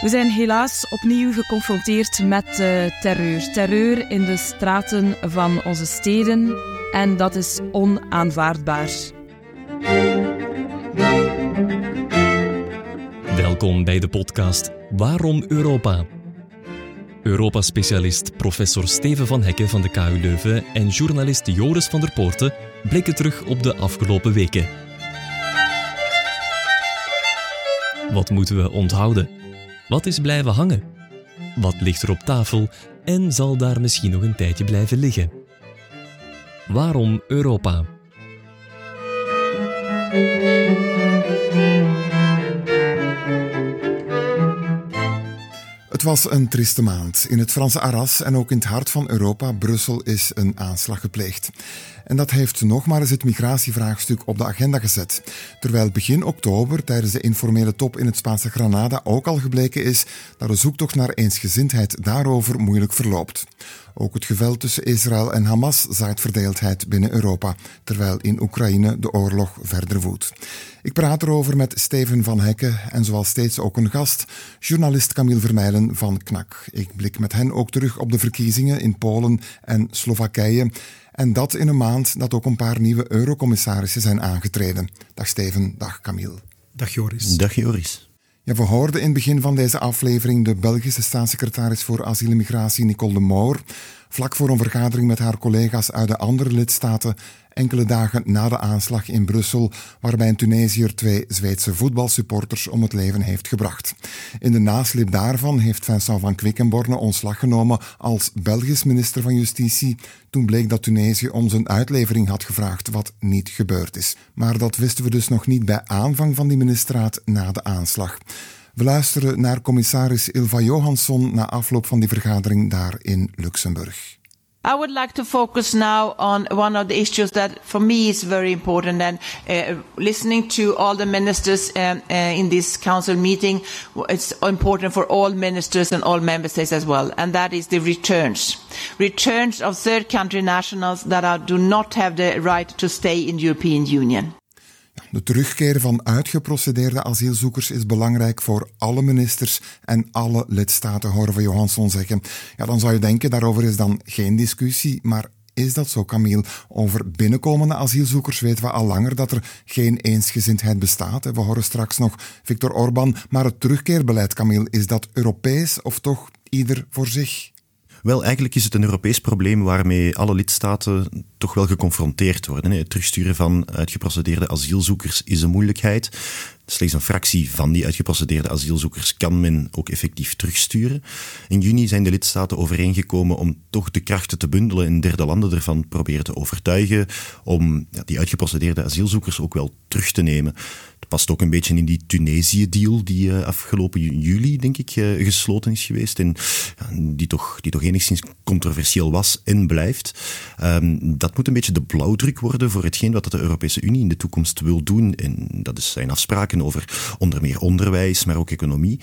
We zijn helaas opnieuw geconfronteerd met uh, terreur. Terreur in de straten van onze steden en dat is onaanvaardbaar. Welkom bij de podcast Waarom Europa? Europa-specialist professor Steven van Hekken van de KU Leuven en journalist Joris van der Poorten blikken terug op de afgelopen weken. Wat moeten we onthouden? Wat is blijven hangen? Wat ligt er op tafel en zal daar misschien nog een tijdje blijven liggen? Waarom Europa? Was een triste maand. In het Franse Arras en ook in het hart van Europa, Brussel, is een aanslag gepleegd. En dat heeft nog maar eens het migratievraagstuk op de agenda gezet. Terwijl begin oktober tijdens de informele top in het Spaanse Granada ook al gebleken is dat de zoektocht naar eensgezindheid daarover moeilijk verloopt. Ook het geweld tussen Israël en Hamas zaait verdeeldheid binnen Europa, terwijl in Oekraïne de oorlog verder woedt. Ik praat erover met Steven van Hekken en zoals steeds ook een gast, journalist Camille Vermeilen van KNAK. Ik blik met hen ook terug op de verkiezingen in Polen en Slowakije. En dat in een maand dat ook een paar nieuwe eurocommissarissen zijn aangetreden. Dag Steven, dag Camille. Dag Joris. Dag Joris. We hoorden in het begin van deze aflevering de Belgische staatssecretaris voor asiel en migratie Nicole de Moor vlak voor een vergadering met haar collega's uit de andere lidstaten enkele dagen na de aanslag in Brussel, waarbij een Tunesiër twee Zweedse voetbalsupporters om het leven heeft gebracht. In de nasleep daarvan heeft Vincent van Quickenborne ontslag genomen als Belgisch minister van Justitie. Toen bleek dat Tunesië om zijn uitlevering had gevraagd, wat niet gebeurd is. Maar dat wisten we dus nog niet bij aanvang van die ministerraad na de aanslag. We luisteren naar commissaris Ilva Johansson na afloop van die vergadering daar in Luxemburg. I would like to focus now on one of the issues that for me is very important and uh, listening to all the ministers um, uh, in this council meeting, it's important for all ministers and all member states as well, and that is the returns. Returns of third country nationals that are, do not have the right to stay in the European Union. De terugkeer van uitgeprocedeerde asielzoekers is belangrijk voor alle ministers en alle lidstaten, horen we Johansson zeggen. Ja, dan zou je denken, daarover is dan geen discussie, maar is dat zo, Camille? Over binnenkomende asielzoekers weten we al langer dat er geen eensgezindheid bestaat. We horen straks nog Viktor Orban. Maar het terugkeerbeleid, Camille, is dat Europees of toch ieder voor zich? Wel, eigenlijk is het een Europees probleem waarmee alle lidstaten toch wel geconfronteerd worden. Het terugsturen van uitgeprocedeerde asielzoekers is een moeilijkheid. Slechts een fractie van die uitgeprocedeerde asielzoekers kan men ook effectief terugsturen. In juni zijn de lidstaten overeengekomen om toch de krachten te bundelen in derde landen ervan proberen te overtuigen om die uitgeprocedeerde asielzoekers ook wel terug te nemen. Het past ook een beetje in die Tunesië-deal die uh, afgelopen juli, denk ik, uh, gesloten is geweest en die, toch, die toch enigszins controversieel was en blijft. Um, dat moet een beetje de blauwdruk worden voor hetgeen wat de Europese Unie in de toekomst wil doen. En dat zijn afspraken over onder meer onderwijs, maar ook economie.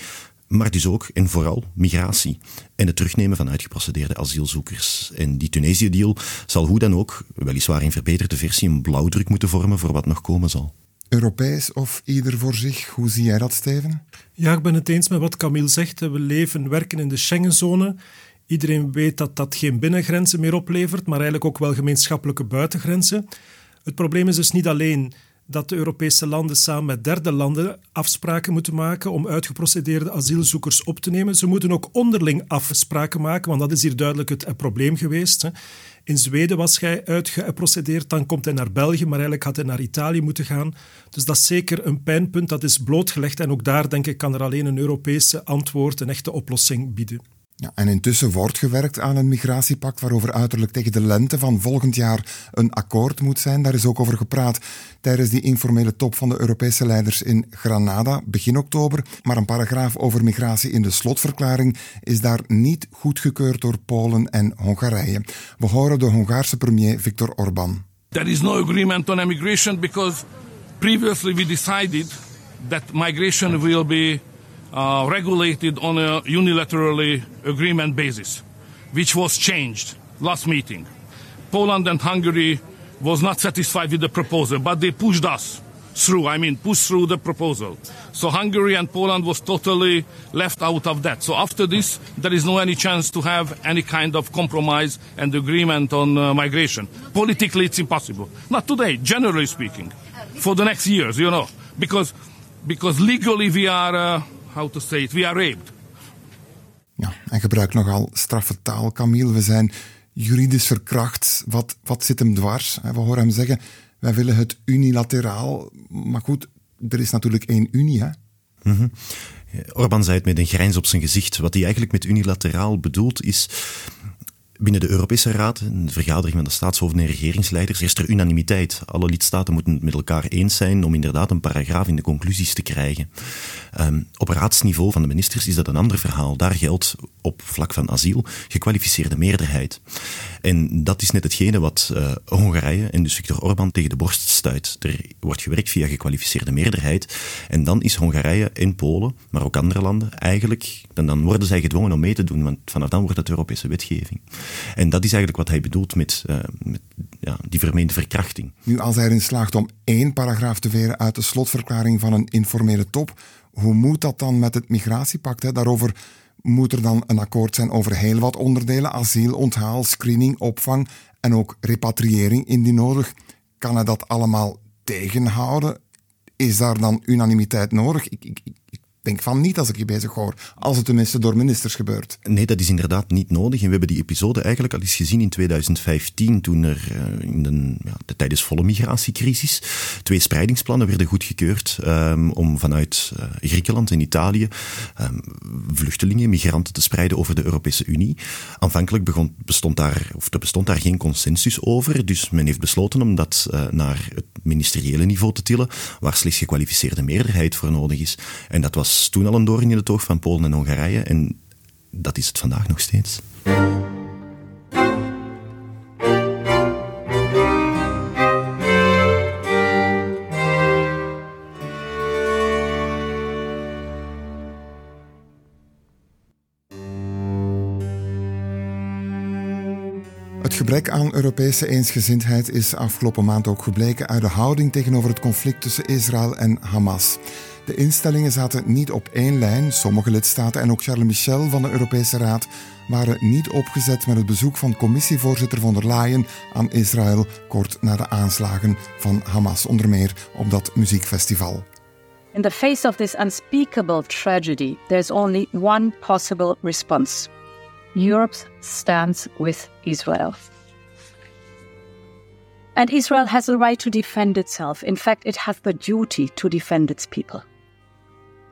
Maar dus ook en vooral migratie en het terugnemen van uitgeprocedeerde asielzoekers. En die Tunesië-deal zal hoe dan ook, weliswaar in verbeterde versie, een blauwdruk moeten vormen voor wat nog komen zal. Europees of ieder voor zich? Hoe zie jij dat, Steven? Ja, ik ben het eens met wat Camille zegt. We leven, werken in de Schengenzone. Iedereen weet dat dat geen binnengrenzen meer oplevert, maar eigenlijk ook wel gemeenschappelijke buitengrenzen. Het probleem is dus niet alleen dat de Europese landen samen met derde landen afspraken moeten maken om uitgeprocedeerde asielzoekers op te nemen. Ze moeten ook onderling afspraken maken, want dat is hier duidelijk het probleem geweest. In Zweden was hij uitgeprocedeerd, dan komt hij naar België, maar eigenlijk had hij naar Italië moeten gaan. Dus dat is zeker een pijnpunt, dat is blootgelegd. En ook daar, denk ik, kan er alleen een Europese antwoord, een echte oplossing bieden. Ja, en intussen wordt gewerkt aan een migratiepact waarover uiterlijk tegen de lente van volgend jaar een akkoord moet zijn. Daar is ook over gepraat tijdens die informele top van de Europese leiders in Granada begin oktober. Maar een paragraaf over migratie in de slotverklaring is daar niet goedgekeurd door Polen en Hongarije. We horen de Hongaarse premier Viktor Orban. There is no agreement on immigration because previously we decided that migration will be uh, regulated on a unilaterally agreement basis, which was changed last meeting. Poland and Hungary was not satisfied with the proposal, but they pushed us through. I mean, pushed through the proposal. So Hungary and Poland was totally left out of that. So after this, there is no any chance to have any kind of compromise and agreement on uh, migration. Politically, it's impossible. Not today, generally speaking, for the next years, you know, because because legally we are, uh, how to say it, we are raped. Ja, en gebruikt nogal straffe taal, Camille. We zijn juridisch verkracht. Wat, wat zit hem dwars? We horen hem zeggen, wij willen het unilateraal. Maar goed, er is natuurlijk één unie, hè? Mm Orbán zei het met een grijns op zijn gezicht. Wat hij eigenlijk met unilateraal bedoelt is Binnen de Europese Raad, een vergadering van de staatshoofden en regeringsleiders, is er unanimiteit. Alle lidstaten moeten het met elkaar eens zijn om inderdaad een paragraaf in de conclusies te krijgen. Um, op raadsniveau van de ministers is dat een ander verhaal. Daar geldt op vlak van asiel gekwalificeerde meerderheid. En dat is net hetgene wat uh, Hongarije en dus Viktor Orbán tegen de borst stuit. Er wordt gewerkt via gekwalificeerde meerderheid. En dan is Hongarije en Polen, maar ook andere landen, eigenlijk, dan, dan worden zij gedwongen om mee te doen, want vanaf dan wordt het Europese wetgeving. En dat is eigenlijk wat hij bedoelt met, uh, met ja, die vermeende verkrachting. Nu, als hij erin slaagt om één paragraaf te veren uit de slotverklaring van een informele top, hoe moet dat dan met het migratiepact? Hè? Daarover moet er dan een akkoord zijn over heel wat onderdelen: asiel, onthaal, screening, opvang en ook repatriëring indien nodig. Kan hij dat allemaal tegenhouden? Is daar dan unanimiteit nodig? Ik, ik, ik denk van niet als ik je bezig hoor, als het tenminste door ministers gebeurt. Nee, dat is inderdaad niet nodig. En we hebben die episode eigenlijk al eens gezien in 2015, toen er uh, in de, tijdens volle migratiecrisis twee spreidingsplannen werden goedgekeurd um, om vanuit uh, Griekenland en Italië um, vluchtelingen, migranten te spreiden over de Europese Unie. Aanvankelijk begon, bestond, daar, of er bestond daar geen consensus over, dus men heeft besloten om dat uh, naar het ministeriële niveau te tillen, waar slechts gekwalificeerde meerderheid voor nodig is. En dat was toen al een doorn in het oog van Polen en Hongarije en dat is het vandaag nog steeds. Het gebrek aan Europese eensgezindheid is afgelopen maand ook gebleken uit de houding tegenover het conflict tussen Israël en Hamas. De instellingen zaten niet op één lijn. Sommige lidstaten en ook Charles Michel van de Europese Raad waren niet opgezet met het bezoek van commissievoorzitter von der Leyen aan Israël kort na de aanslagen van Hamas, onder meer op dat muziekfestival. In the face of this unspeakable tragedy, there's only one possible response. Europe stands with Israel. And Israel has the right to defend itself. In fact, it has the duty to defend its people.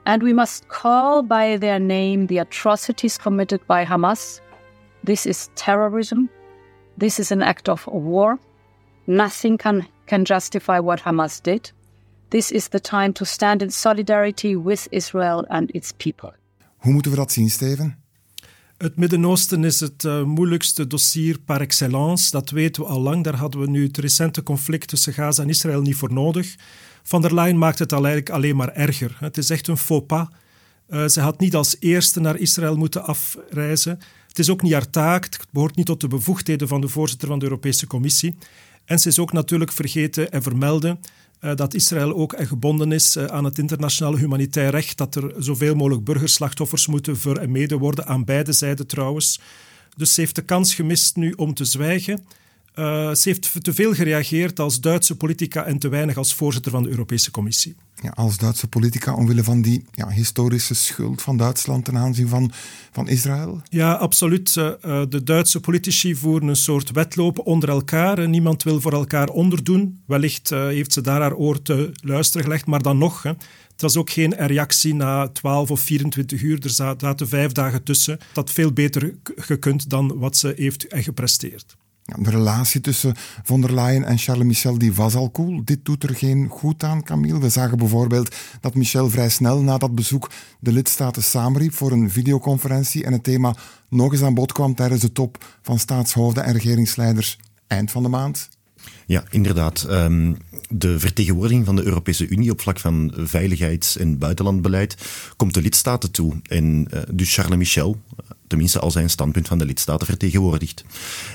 And we must call by their name the atrocities committed by Hamas. This is terrorism. This is an act of war. Nothing can, can justify what Hamas did. This is the time to stand in solidarity with Israel and its people. Hoe moeten we dat zien, Steven? Het Midden-Oosten is het uh, moeilijkste dossier par excellence. Dat weten we al lang. Daar hadden we nu het recente conflict tussen Gaza en Israël niet voor nodig. Van der Leyen maakt het eigenlijk alleen maar erger. Het is echt een faux pas. Uh, ze had niet als eerste naar Israël moeten afreizen. Het is ook niet haar taak. Het behoort niet tot de bevoegdheden van de voorzitter van de Europese Commissie. En ze is ook natuurlijk vergeten en vermelden dat Israël ook gebonden is uh, aan het internationale humanitair recht, dat er zoveel mogelijk burgerslachtoffers moeten voor en mede worden, aan beide zijden trouwens. Dus ze heeft de kans gemist nu om te zwijgen. Uh, ze heeft te veel gereageerd als Duitse politica en te weinig als voorzitter van de Europese Commissie. Ja, als Duitse politica omwille van die ja, historische schuld van Duitsland ten aanzien van, van Israël? Ja, absoluut. Uh, de Duitse politici voeren een soort wedlopen onder elkaar. Niemand wil voor elkaar onderdoen. Wellicht uh, heeft ze daar haar oor te luisteren gelegd, maar dan nog. Hè. Het was ook geen reactie na 12 of 24 uur. Er zaten vijf dagen tussen. Dat veel beter gekund dan wat ze heeft gepresteerd. De relatie tussen von der Leyen en Charles Michel die was al cool. Dit doet er geen goed aan, Camille. We zagen bijvoorbeeld dat Michel vrij snel na dat bezoek de lidstaten samenriep voor een videoconferentie en het thema nog eens aan bod kwam tijdens de top van staatshoofden en regeringsleiders eind van de maand. Ja, inderdaad. Um, de vertegenwoordiging van de Europese Unie op vlak van veiligheids- en buitenlandbeleid komt de lidstaten toe. En uh, dus Charles Michel, tenminste als hij een standpunt van de lidstaten vertegenwoordigt.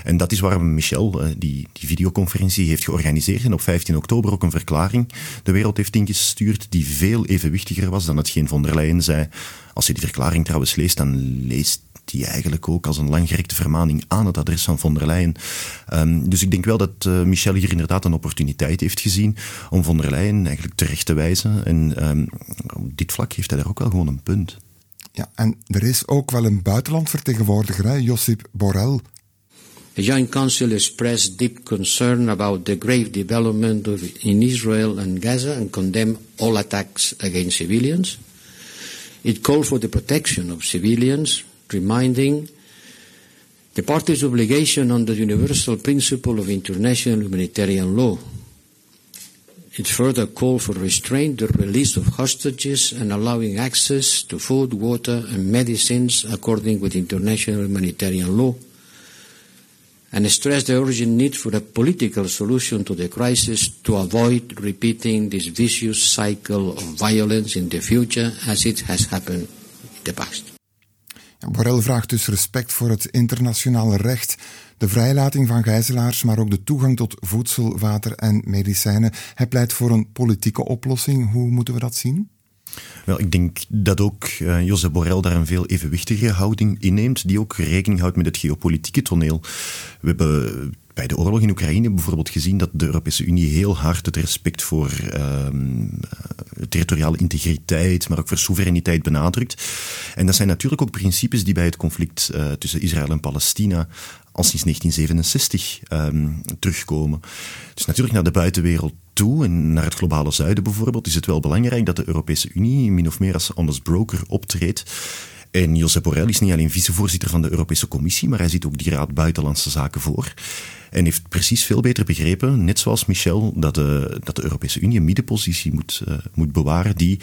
En dat is waarom Michel uh, die, die videoconferentie heeft georganiseerd en op 15 oktober ook een verklaring de wereld heeft ingestuurd die veel evenwichtiger was dan hetgeen von der Leyen zei. Als je die verklaring trouwens leest, dan leest die eigenlijk ook als een langgerekte vermaning aan het adres van von der Leyen. Um, dus ik denk wel dat uh, Michel hier inderdaad een opportuniteit heeft gezien om von der Leyen eigenlijk terecht te wijzen. En um, op dit vlak heeft hij daar ook wel gewoon een punt. Ja, en er is ook wel een buitenlandvertegenwoordiger, hè? Josip Borrell. The Joint Council expressed deep concern about the grave development of in Israel and Gaza and condemned all attacks against civilians. It called for the protection of civilians, reminding the parties' obligation under the universal principle of international humanitarian law. It further called for restraint, the release of hostages, and allowing access to food, water, and medicines according with international humanitarian law. And stressed the urgent need for a political solution to the crisis to avoid repeating this vicious cycle of violence in the future as it has happened in the past. Borrell vraagt dus respect voor het internationale recht, de vrijlating van gijzelaars, maar ook de toegang tot voedsel, water en medicijnen. Hij pleit voor een politieke oplossing. Hoe moeten we dat zien? Wel, ik denk dat ook uh, Josep Borrell daar een veel evenwichtige houding inneemt, die ook rekening houdt met het geopolitieke toneel. We hebben bij de oorlog in Oekraïne bijvoorbeeld gezien dat de Europese Unie heel hard het respect voor ehm, territoriale integriteit, maar ook voor soevereiniteit benadrukt. En dat zijn natuurlijk ook principes die bij het conflict uh, tussen Israël en Palestina al sinds 1967 um, terugkomen. Dus natuurlijk naar de buitenwereld toe en naar het globale zuiden bijvoorbeeld is het wel belangrijk dat de Europese Unie min of meer als honest broker optreedt. En Josep Borrell is niet alleen vicevoorzitter van de Europese Commissie, maar hij ziet ook die Raad Buitenlandse Zaken voor. En heeft precies veel beter begrepen, net zoals Michel, dat de, dat de Europese Unie een middenpositie moet, uh, moet bewaren die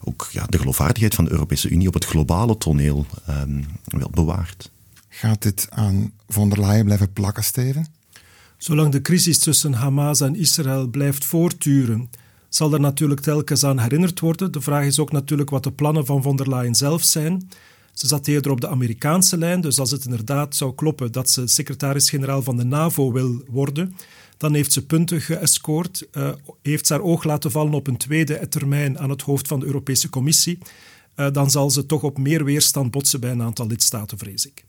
ook ja, de geloofwaardigheid van de Europese Unie op het globale toneel um, wel bewaart. Gaat dit aan von der Leyen blijven plakken, Steven? Zolang de crisis tussen Hamas en Israël blijft voortduren, zal er natuurlijk telkens aan herinnerd worden. De vraag is ook natuurlijk wat de plannen van von der Leyen zelf zijn. Ze zat eerder op de Amerikaanse lijn, dus als het inderdaad zou kloppen dat ze secretaris-generaal van de NAVO wil worden, dan heeft ze punten geëscoord, uh, heeft ze haar oog laten vallen op een tweede termijn aan het hoofd van de Europese Commissie. Uh, dan zal ze toch op meer weerstand botsen bij een aantal lidstaten, vrees ik.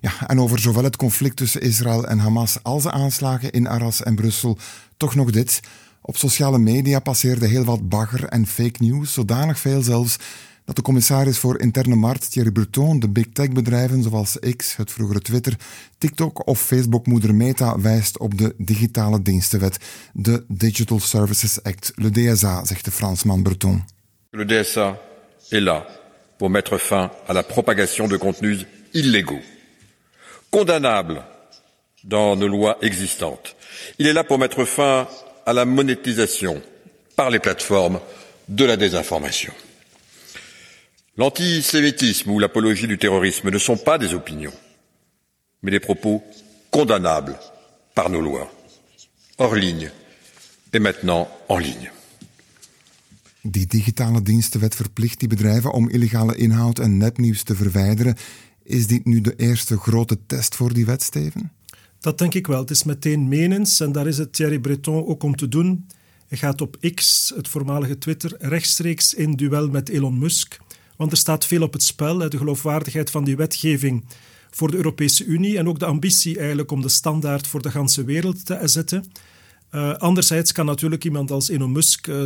Ja, en over zowel het conflict tussen Israël en Hamas als de aanslagen in Arras en Brussel, toch nog dit. Op sociale media passeerde heel wat bagger en fake news, zodanig veel zelfs dat de commissaris voor interne markt Thierry Breton de big tech bedrijven zoals X, het vroegere Twitter, TikTok of Facebook-moeder Meta wijst op de digitale dienstenwet, de Digital Services Act, le DSA, zegt de Fransman Breton. Le DSA est là pour mettre fin à la propagation de contenus illégaux, condamnables dans nos lois existantes. Il est là pour mettre fin à la monétisation par les plateformes de la désinformation. L'antisémitisme ou l'apologie du terrorisme ne sont pas des opinions, mais des propos condamnables par nos lois, hors ligne et maintenant en ligne. Die digitale dienstenwet verplicht die bedrijven om illegale inhoud en nepnieuws te verwijderen. Is dit nu de eerste grote test voor die wet, Steven? Dat denk ik wel. Het is meteen menens en daar is het Thierry Breton ook om te doen. Hij gaat op X, het voormalige Twitter, rechtstreeks in duel met Elon Musk. Want er staat veel op het spel, de geloofwaardigheid van die wetgeving voor de Europese Unie en ook de ambitie eigenlijk om de standaard voor de ganse wereld te zetten. Uh, anderzijds kan natuurlijk iemand als Elon Musk uh,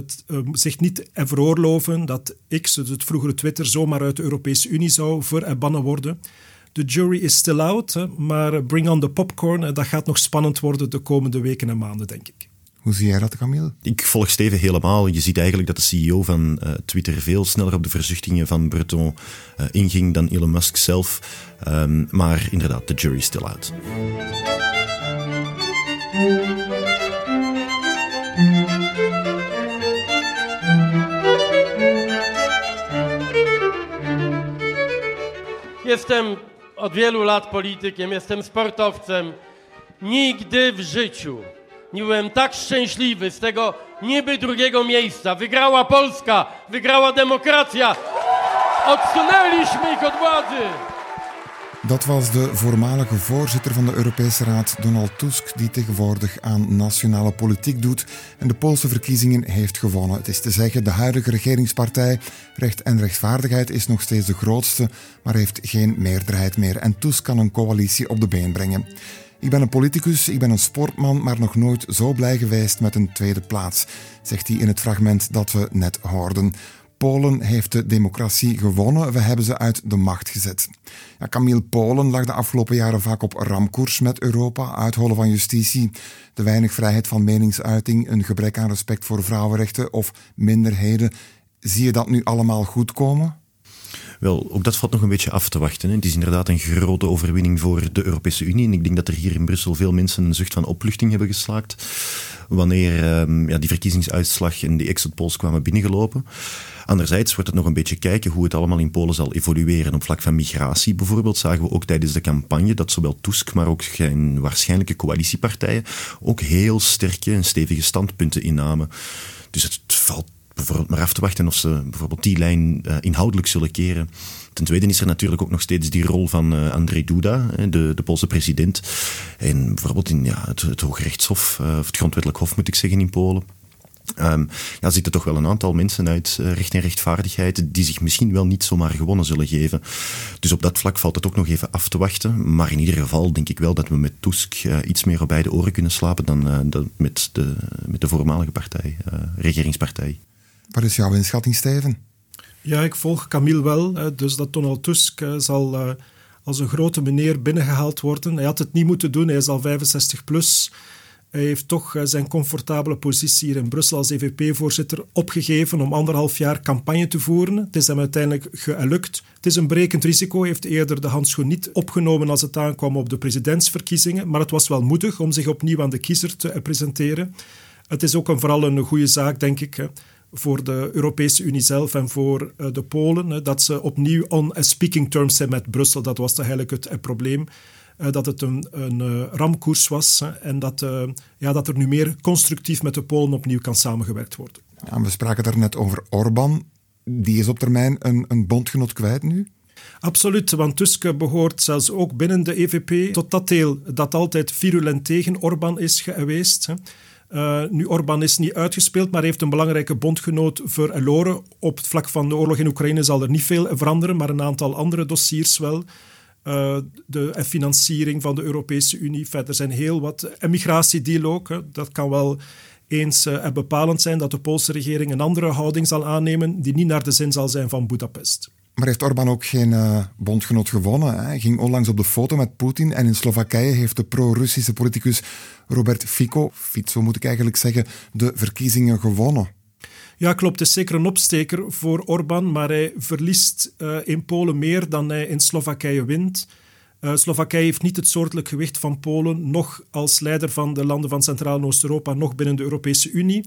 zich niet veroorloven dat X, het vroegere Twitter, zomaar uit de Europese Unie zou verbannen worden. De jury is still out, maar bring on the popcorn. Dat gaat nog spannend worden de komende weken en maanden, denk ik. Hoe zie jij dat, Camille? Ik volg Steven helemaal. Je ziet eigenlijk dat de CEO van uh, Twitter veel sneller op de verzuchtingen van Breton uh, inging dan Elon Musk zelf. Um, maar inderdaad, de jury is still out. Jestem od wielu lat politykiem, jestem sportowcem. Nigdy w życiu nie byłem tak szczęśliwy z tego niby drugiego miejsca. Wygrała Polska, wygrała demokracja. Odsunęliśmy ich od władzy. Dat was de voormalige voorzitter van de Europese Raad, Donald Tusk, die tegenwoordig aan nationale politiek doet en de Poolse verkiezingen heeft gewonnen. Het is te zeggen, de huidige regeringspartij Recht en Rechtvaardigheid is nog steeds de grootste, maar heeft geen meerderheid meer. En Tusk kan een coalitie op de been brengen. Ik ben een politicus, ik ben een sportman, maar nog nooit zo blij geweest met een tweede plaats, zegt hij in het fragment dat we net hoorden. Polen heeft de democratie gewonnen. We hebben ze uit de macht gezet. Ja, Camille Polen lag de afgelopen jaren vaak op ramkoers met Europa. Uithollen van justitie, de weinig vrijheid van meningsuiting, een gebrek aan respect voor vrouwenrechten of minderheden. Zie je dat nu allemaal goed komen? Wel, ook dat valt nog een beetje af te wachten. Het is inderdaad een grote overwinning voor de Europese Unie. En ik denk dat er hier in Brussel veel mensen een zucht van opluchting hebben geslaakt. Wanneer um, ja, die verkiezingsuitslag en die exit polls kwamen binnengelopen. Anderzijds wordt het nog een beetje kijken hoe het allemaal in Polen zal evolueren. Op vlak van migratie bijvoorbeeld zagen we ook tijdens de campagne dat zowel Tusk, maar ook geen waarschijnlijke coalitiepartijen ook heel sterke en stevige standpunten innamen. Dus het valt bijvoorbeeld maar af te wachten of ze bijvoorbeeld die lijn uh, inhoudelijk zullen keren. Ten tweede is er natuurlijk ook nog steeds die rol van uh, Andrzej Duda, de, de Poolse president. En bijvoorbeeld in ja, het, het Hoogrechtshof, uh, of het Grondwettelijk Hof moet ik zeggen in Polen. Um, ja, zitten toch wel een aantal mensen uit uh, recht en rechtvaardigheid die zich misschien wel niet zomaar gewonnen zullen geven. Dus op dat vlak valt het ook nog even af te wachten. Maar in ieder geval denk ik wel dat we met Tusk uh, iets meer op beide oren kunnen slapen dan, uh, dan met, de, met de voormalige partij, regeringspartij. Wat is jouw inschatting, Steven? Ja, ik volg Camille wel. Dus dat Donald Tusk zal als een grote meneer binnengehaald worden. Hij had het niet moeten doen, hij is al 65 plus. Hij heeft toch zijn comfortabele positie hier in Brussel als EVP-voorzitter opgegeven om anderhalf jaar campagne te voeren. Het is hem uiteindelijk gelukt. Het is een brekend risico. Hij heeft eerder de handschoen niet opgenomen als het aankwam op de presidentsverkiezingen, maar het was wel moedig om zich opnieuw aan de kiezer te presenteren. Het is ook een, vooral een goede zaak, denk ik, voor de Europese Unie zelf en voor eh, de Polen, dat ze opnieuw on speaking terms zijn met Brussel. Dat was eigenlijk het probleem. Eh, dat het een, een uh, ramkoers was en dat, uh, ja, dat er nu meer constructief met de Polen opnieuw kan samengewerkt worden. Ja, we spraken daarnet over Orbán. Die is op termijn een, een bondgenoot kwijt nu? Absoluut, want Tusk behoort zelfs ook binnen de EVP tot dat deel dat altijd virulent tegen Orbán is geweest. Uh, nu, Orbán is niet uitgespeeld, maar heeft een belangrijke bondgenoot verloren. Op het vlak van de oorlog in Oekraïne zal er niet veel veranderen, maar een aantal andere dossiers wel. Uh, de financiering van de Europese Unie. Verder zijn heel wat. Emigratiedialoog, dat kan wel eens uh, bepalend zijn dat de Poolse regering een andere houding zal aannemen die niet naar de zin zal zijn van Budapest. Maar heeft Orbán ook geen uh, bondgenoot gewonnen? Hè? Hij ging onlangs op de foto met Poetin en in Slowakije heeft de pro-Russische politicus Robert Fico, Fico moet ik eigenlijk zeggen, de verkiezingen gewonnen. Ja, klopt. Het is zeker een opsteker voor Orbán, maar hij verliest uh, in Polen meer dan hij in Slowakije wint. Uh, Slowakije heeft niet het soortelijk gewicht van Polen, nog als leider van de landen van Centraal- en Oost-Europa, nog binnen de Europese Unie.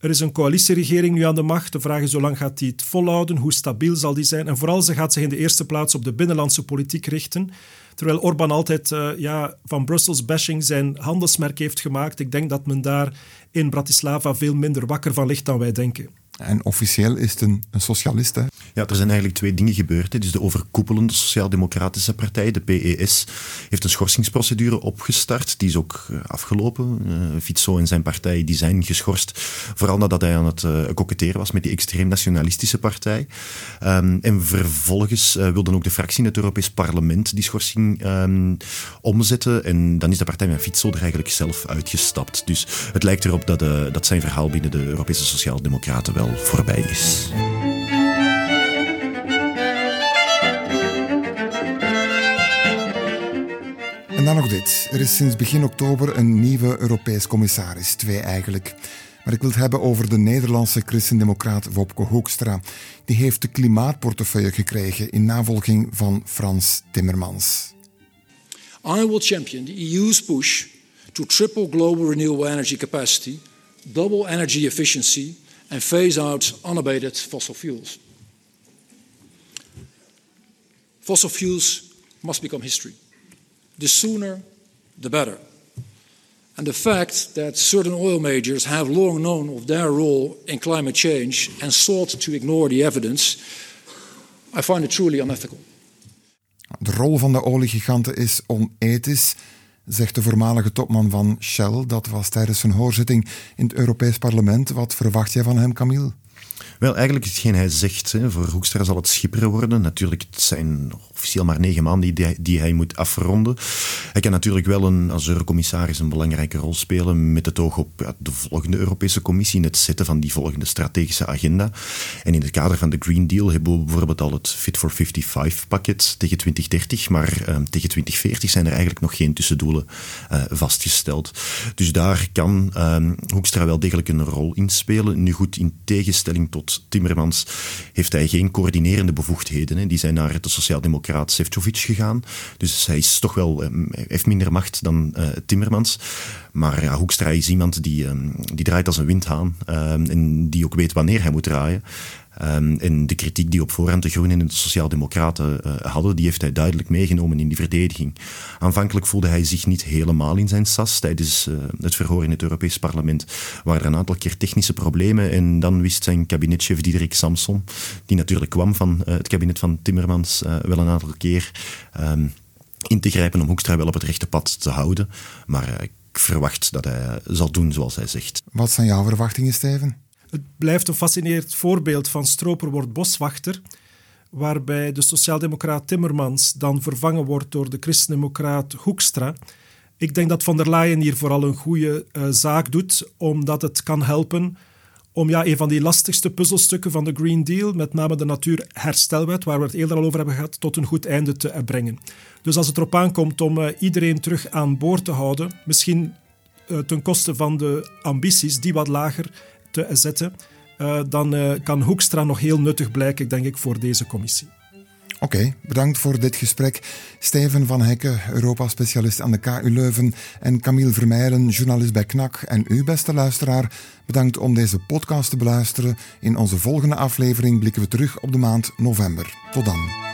Er is een coalitieregering nu aan de macht. De vraag is hoe lang gaat die het volhouden, hoe stabiel zal die zijn. En vooral ze gaat zich in de eerste plaats op de binnenlandse politiek richten. Terwijl Orbán altijd uh, ja, van Brussels bashing zijn handelsmerk heeft gemaakt. Ik denk dat men daar in Bratislava veel minder wakker van ligt dan wij denken. En officieel is het een, een socialist, hè? Ja, er zijn eigenlijk twee dingen gebeurd. Dus de overkoepelende Sociaal-Democratische Partij, de PES, heeft een schorsingsprocedure opgestart. Die is ook uh, afgelopen. Uh, en zijn partij die zijn geschorst. Vooral nadat hij aan het uh, koketteren was met die extreem nationalistische partij. Um, en vervolgens wilde ook de fractie in het Europees Parlement die schorsing um, omzetten. En dan is de partij van Fico er eigenlijk zelf uitgestapt. Dus het lijkt erop dat, dat zijn verhaal binnen de Europese Sociaal-Democraten wel voorbij is. En dan nog dit. Er is sinds begin oktober een nieuwe Europees commissaris. Twee eigenlijk. Maar ik wil het hebben over de Nederlandse christendemocraat Wopke Hoekstra. Die heeft de klimaatportefeuille gekregen in navolging van Frans Timmermans. I will champion the EU's push to triple global renewable energy capacity, double energy efficiency and phase out unabated fossil fuels. Fossil fuels must become history. The sooner, the better. And the fact that certain oil majors have long known of their role in climate change and sought to ignore the evidence, I find it truly unethical. De rol van de oliegiganten is onethisch, zegt de voormalige topman van Shell. Dat was tijdens zijn hoorzitting in het Europees Parlement. Wat verwacht jij van hem, Camille? Wel, eigenlijk is hetgeen hij zegt. Hè. Voor Hoekstra zal het schipperen worden. Natuurlijk, het zijn officieel maar negen maanden die, die hij moet afronden. Hij kan natuurlijk wel een, als eurocommissaris een belangrijke rol spelen met het oog op ja, de volgende Europese Commissie, in het zetten van die volgende strategische agenda. En in het kader van de Green Deal hebben we bijvoorbeeld al het Fit for 55-pakket tegen 2030, maar uh, tegen 2040 zijn er eigenlijk nog geen tussendoelen uh, vastgesteld. Dus daar kan uh, Hoekstra wel degelijk een rol in spelen. Nu goed, in tegenstelling tot Timmermans heeft hij geen coördinerende bevoegdheden. Hè. Die zijn naar de Sociaaldemocraten Raad Sefcovic gegaan. Dus hij is toch wel, ehm, heeft minder macht dan uh, Timmermans. Maar ja, Hoekstra is iemand die, um, die draait als een windhaan. Um, en die ook weet wanneer hij moet draaien. Um, en de kritiek die op voorhand de Groenen en de Sociaaldemocraten uh, hadden, die heeft hij duidelijk meegenomen in die verdediging. Aanvankelijk voelde hij zich niet helemaal in zijn sas. Tijdens uh, het verhoor in het Europees Parlement waren er een aantal keer technische problemen. En dan wist zijn kabinetchef Diederik Samson, die natuurlijk kwam van uh, het kabinet van Timmermans, wel een aantal keer um, in te grijpen om Hoekstra wel op het rechte pad te houden. Maar ik verwacht dat hij zal doen zoals hij zegt. Wat zijn jouw verwachtingen, Steven? Het blijft een fascinerend voorbeeld van stroper wordt boswachter, waarbij de sociaaldemocraat Timmermans dan vervangen wordt door de christendemocraat Hoekstra. Ik denk dat van der Leyen hier vooral een goede uh, zaak doet, omdat het kan helpen om ja, een van die lastigste puzzelstukken van de Green Deal, met name de Natuurherstelwet, waar we het eerder al over hebben gehad, tot een goed einde te brengen. Dus als het erop aankomt om uh, iedereen terug aan boord te houden, misschien uh, ten koste van de ambities die wat lager te zetten, uh, dan uh, kan Hoekstra nog heel nuttig blijken, denk ik, voor deze commissie. Oké, bedankt voor dit gesprek. Steven van Hekken, Europa-specialist aan de KU Leuven en Camille Vermeijlen, journalist bij KNAK. En u, beste luisteraar, bedankt om deze podcast te beluisteren. In onze volgende aflevering blikken we terug op de maand november. Tot dan.